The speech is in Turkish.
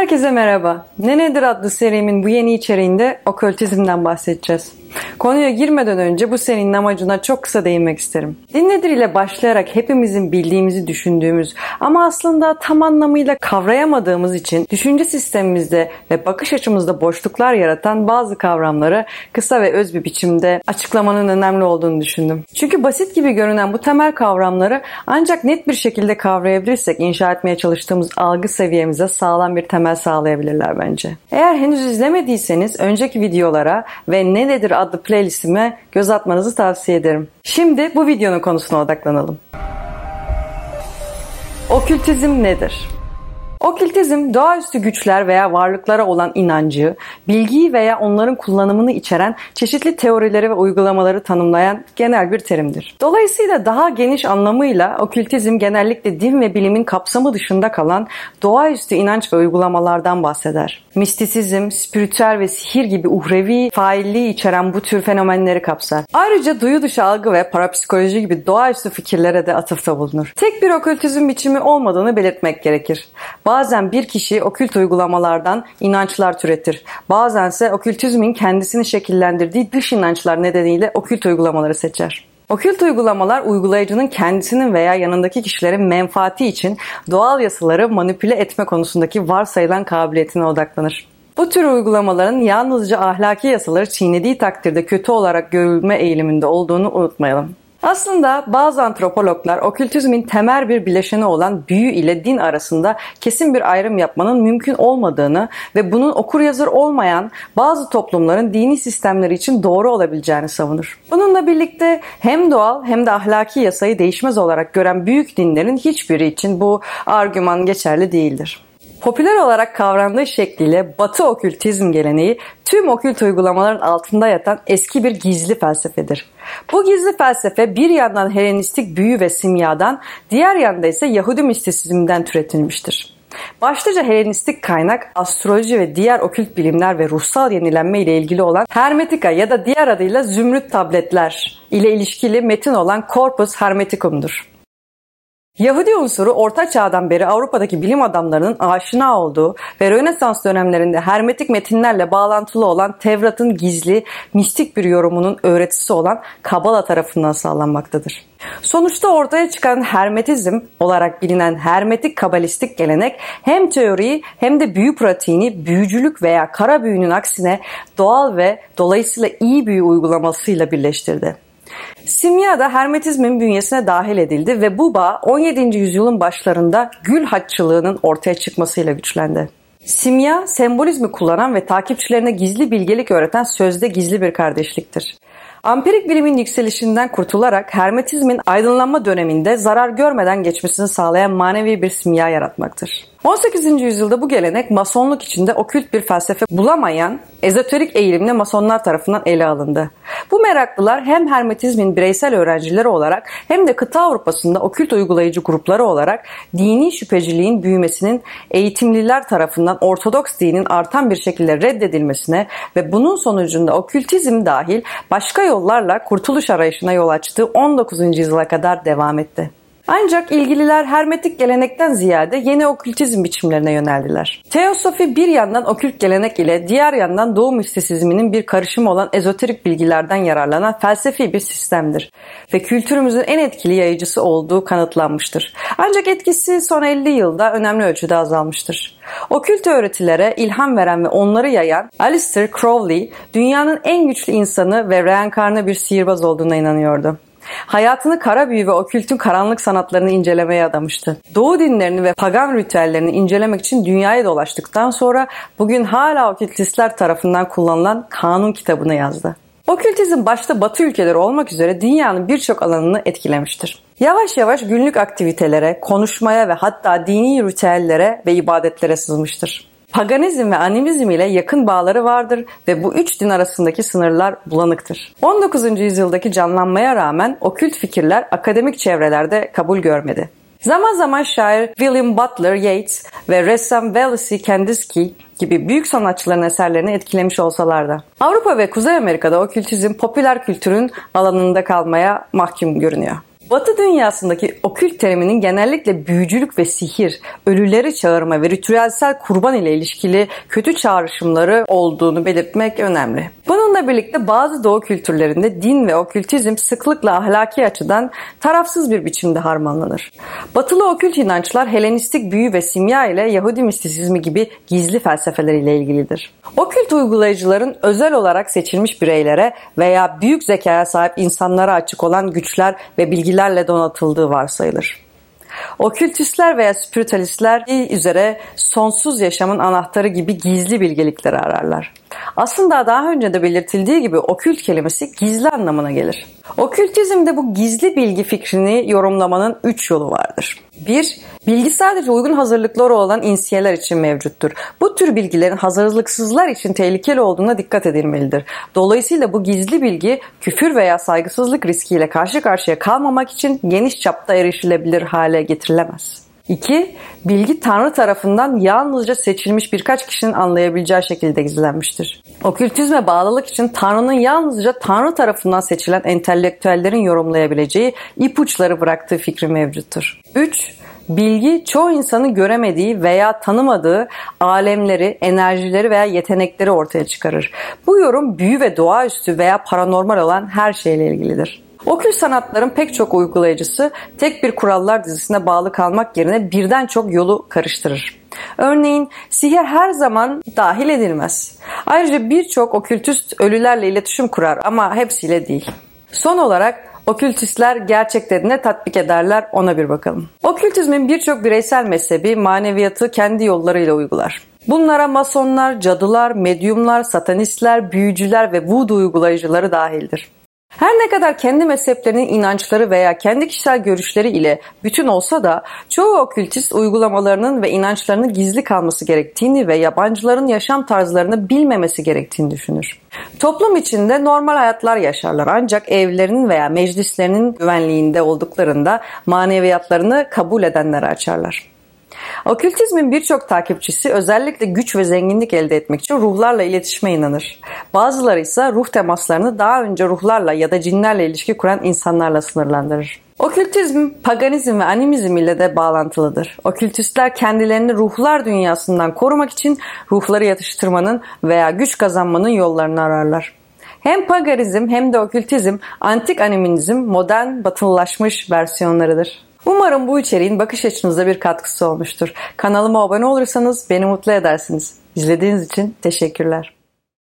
Herkese merhaba. Ne Nedir adlı serimin bu yeni içeriğinde okültizmden bahsedeceğiz. Konuya girmeden önce bu serinin amacına çok kısa değinmek isterim. Din nedir başlayarak hepimizin bildiğimizi düşündüğümüz ama aslında tam anlamıyla kavrayamadığımız için düşünce sistemimizde ve bakış açımızda boşluklar yaratan bazı kavramları kısa ve öz bir biçimde açıklamanın önemli olduğunu düşündüm. Çünkü basit gibi görünen bu temel kavramları ancak net bir şekilde kavrayabilirsek inşa etmeye çalıştığımız algı seviyemize sağlam bir temel sağlayabilirler bence. Eğer henüz izlemediyseniz önceki videolara ve ne nedir adlı playlistime göz atmanızı tavsiye ederim. Şimdi bu videonun konusuna odaklanalım. Okültizm nedir? Okültizm doğaüstü güçler veya varlıklara olan inancı, bilgiyi veya onların kullanımını içeren çeşitli teorileri ve uygulamaları tanımlayan genel bir terimdir. Dolayısıyla daha geniş anlamıyla okültizm genellikle din ve bilimin kapsamı dışında kalan doğaüstü inanç ve uygulamalardan bahseder. Mistisizm, spiritüel ve sihir gibi uhrevi failliği içeren bu tür fenomenleri kapsar. Ayrıca duyu dışı algı ve parapsikoloji gibi doğaüstü fikirlere de atıfta bulunur. Tek bir okültizm biçimi olmadığını belirtmek gerekir. Bazen bir kişi okült uygulamalardan inançlar türetir. Bazense okültizmin kendisini şekillendirdiği dış inançlar nedeniyle okült uygulamaları seçer. Okült uygulamalar uygulayıcının kendisinin veya yanındaki kişilerin menfaati için doğal yasaları manipüle etme konusundaki varsayılan kabiliyetine odaklanır. Bu tür uygulamaların yalnızca ahlaki yasaları çiğnediği takdirde kötü olarak görülme eğiliminde olduğunu unutmayalım. Aslında bazı antropologlar okültizmin temel bir bileşeni olan büyü ile din arasında kesin bir ayrım yapmanın mümkün olmadığını ve bunun okur yazar olmayan bazı toplumların dini sistemleri için doğru olabileceğini savunur. Bununla birlikte hem doğal hem de ahlaki yasayı değişmez olarak gören büyük dinlerin hiçbiri için bu argüman geçerli değildir. Popüler olarak kavrandığı şekliyle Batı okültizm geleneği tüm okült uygulamaların altında yatan eski bir gizli felsefedir. Bu gizli felsefe bir yandan Helenistik büyü ve simyadan, diğer yanda ise Yahudi mistisizmden türetilmiştir. Başlıca Helenistik kaynak astroloji ve diğer okült bilimler ve ruhsal yenilenme ile ilgili olan Hermetika ya da diğer adıyla zümrüt tabletler ile ilişkili metin olan Corpus Hermeticum'dur. Yahudi unsuru Orta Çağ'dan beri Avrupa'daki bilim adamlarının aşina olduğu ve Rönesans dönemlerinde hermetik metinlerle bağlantılı olan Tevrat'ın gizli, mistik bir yorumunun öğretisi olan Kabala tarafından sağlanmaktadır. Sonuçta ortaya çıkan hermetizm olarak bilinen hermetik kabalistik gelenek hem teoriyi hem de büyü pratiğini büyücülük veya kara büyünün aksine doğal ve dolayısıyla iyi büyü uygulamasıyla birleştirdi. Simya da Hermetizmin bünyesine dahil edildi ve bu bağ 17. yüzyılın başlarında gül haççılığının ortaya çıkmasıyla güçlendi. Simya, sembolizmi kullanan ve takipçilerine gizli bilgelik öğreten sözde gizli bir kardeşliktir. Ampirik bilimin yükselişinden kurtularak Hermetizmin aydınlanma döneminde zarar görmeden geçmesini sağlayan manevi bir simya yaratmaktır. 18. yüzyılda bu gelenek masonluk içinde okült bir felsefe bulamayan ezoterik eğilimle masonlar tarafından ele alındı. Bu meraklılar hem hermetizmin bireysel öğrencileri olarak hem de kıta Avrupa'sında okült uygulayıcı grupları olarak dini şüpheciliğin büyümesinin eğitimliler tarafından Ortodoks dinin artan bir şekilde reddedilmesine ve bunun sonucunda okültizm dahil başka yollarla kurtuluş arayışına yol açtığı 19. yüzyıla kadar devam etti. Ancak ilgililer hermetik gelenekten ziyade yeni okültizm biçimlerine yöneldiler. Teosofi bir yandan okült gelenek ile diğer yandan doğu mistisizminin bir karışımı olan ezoterik bilgilerden yararlanan felsefi bir sistemdir ve kültürümüzün en etkili yayıcısı olduğu kanıtlanmıştır. Ancak etkisi son 50 yılda önemli ölçüde azalmıştır. Okült öğretilere ilham veren ve onları yayan Alistair Crowley, dünyanın en güçlü insanı ve reenkarnı bir sihirbaz olduğuna inanıyordu. Hayatını kara büyü ve okültün karanlık sanatlarını incelemeye adamıştı. Doğu dinlerini ve pagan ritüellerini incelemek için dünyaya dolaştıktan sonra bugün hala okültistler tarafından kullanılan kanun kitabını yazdı. Okültizm başta batı ülkeleri olmak üzere dünyanın birçok alanını etkilemiştir. Yavaş yavaş günlük aktivitelere, konuşmaya ve hatta dini ritüellere ve ibadetlere sızmıştır. Paganizm ve animizm ile yakın bağları vardır ve bu üç din arasındaki sınırlar bulanıktır. 19. yüzyıldaki canlanmaya rağmen okült fikirler akademik çevrelerde kabul görmedi. Zaman zaman şair William Butler Yeats ve ressam Wallace Kandinsky gibi büyük sanatçıların eserlerini etkilemiş olsalar da. Avrupa ve Kuzey Amerika'da okültizm popüler kültürün alanında kalmaya mahkum görünüyor. Batı dünyasındaki okült teriminin genellikle büyücülük ve sihir, ölüleri çağırma ve ritüelsel kurban ile ilişkili kötü çağrışımları olduğunu belirtmek önemli. Bununla birlikte bazı doğu kültürlerinde din ve okültizm sıklıkla ahlaki açıdan tarafsız bir biçimde harmanlanır. Batılı okült inançlar Helenistik büyü ve simya ile Yahudi mistisizmi gibi gizli felsefeler ile ilgilidir. Okült uygulayıcıların özel olarak seçilmiş bireylere veya büyük zekaya sahip insanlara açık olan güçler ve bilgilerle donatıldığı varsayılır. Okültistler veya spiritualistler üzere sonsuz yaşamın anahtarı gibi gizli bilgelikleri ararlar. Aslında daha önce de belirtildiği gibi okült kelimesi gizli anlamına gelir. Okültizmde bu gizli bilgi fikrini yorumlamanın üç yolu vardır. 1. Bilgi sadece uygun hazırlıkları olan insiyeler için mevcuttur. Bu tür bilgilerin hazırlıksızlar için tehlikeli olduğuna dikkat edilmelidir. Dolayısıyla bu gizli bilgi küfür veya saygısızlık riskiyle karşı karşıya kalmamak için geniş çapta erişilebilir hale getirilemez. 2. Bilgi Tanrı tarafından yalnızca seçilmiş birkaç kişinin anlayabileceği şekilde gizlenmiştir. Okültizme bağlılık için Tanrı'nın yalnızca Tanrı tarafından seçilen entelektüellerin yorumlayabileceği ipuçları bıraktığı fikri mevcuttur. 3. Bilgi çoğu insanın göremediği veya tanımadığı alemleri, enerjileri veya yetenekleri ortaya çıkarır. Bu yorum büyü ve doğaüstü veya paranormal olan her şeyle ilgilidir. Okült sanatların pek çok uygulayıcısı tek bir kurallar dizisine bağlı kalmak yerine birden çok yolu karıştırır. Örneğin sihir her zaman dahil edilmez. Ayrıca birçok okültist ölülerle iletişim kurar ama hepsiyle değil. Son olarak okültistler gerçekleri ne tatbik ederler ona bir bakalım. Okültizmin birçok bireysel mezhebi maneviyatı kendi yollarıyla uygular. Bunlara masonlar, cadılar, medyumlar, satanistler, büyücüler ve voodoo uygulayıcıları dahildir. Her ne kadar kendi mezheplerinin inançları veya kendi kişisel görüşleri ile bütün olsa da çoğu okültist uygulamalarının ve inançlarının gizli kalması gerektiğini ve yabancıların yaşam tarzlarını bilmemesi gerektiğini düşünür. Toplum içinde normal hayatlar yaşarlar ancak evlerinin veya meclislerinin güvenliğinde olduklarında maneviyatlarını kabul edenlere açarlar. Okültizmin birçok takipçisi özellikle güç ve zenginlik elde etmek için ruhlarla iletişime inanır. Bazıları ise ruh temaslarını daha önce ruhlarla ya da cinlerle ilişki kuran insanlarla sınırlandırır. Okültizm, paganizm ve animizm ile de bağlantılıdır. Okültistler kendilerini ruhlar dünyasından korumak için ruhları yatıştırmanın veya güç kazanmanın yollarını ararlar. Hem paganizm hem de okültizm antik animizm modern batılılaşmış versiyonlarıdır. Umarım bu içeriğin bakış açınıza bir katkısı olmuştur. Kanalıma abone olursanız beni mutlu edersiniz. İzlediğiniz için teşekkürler.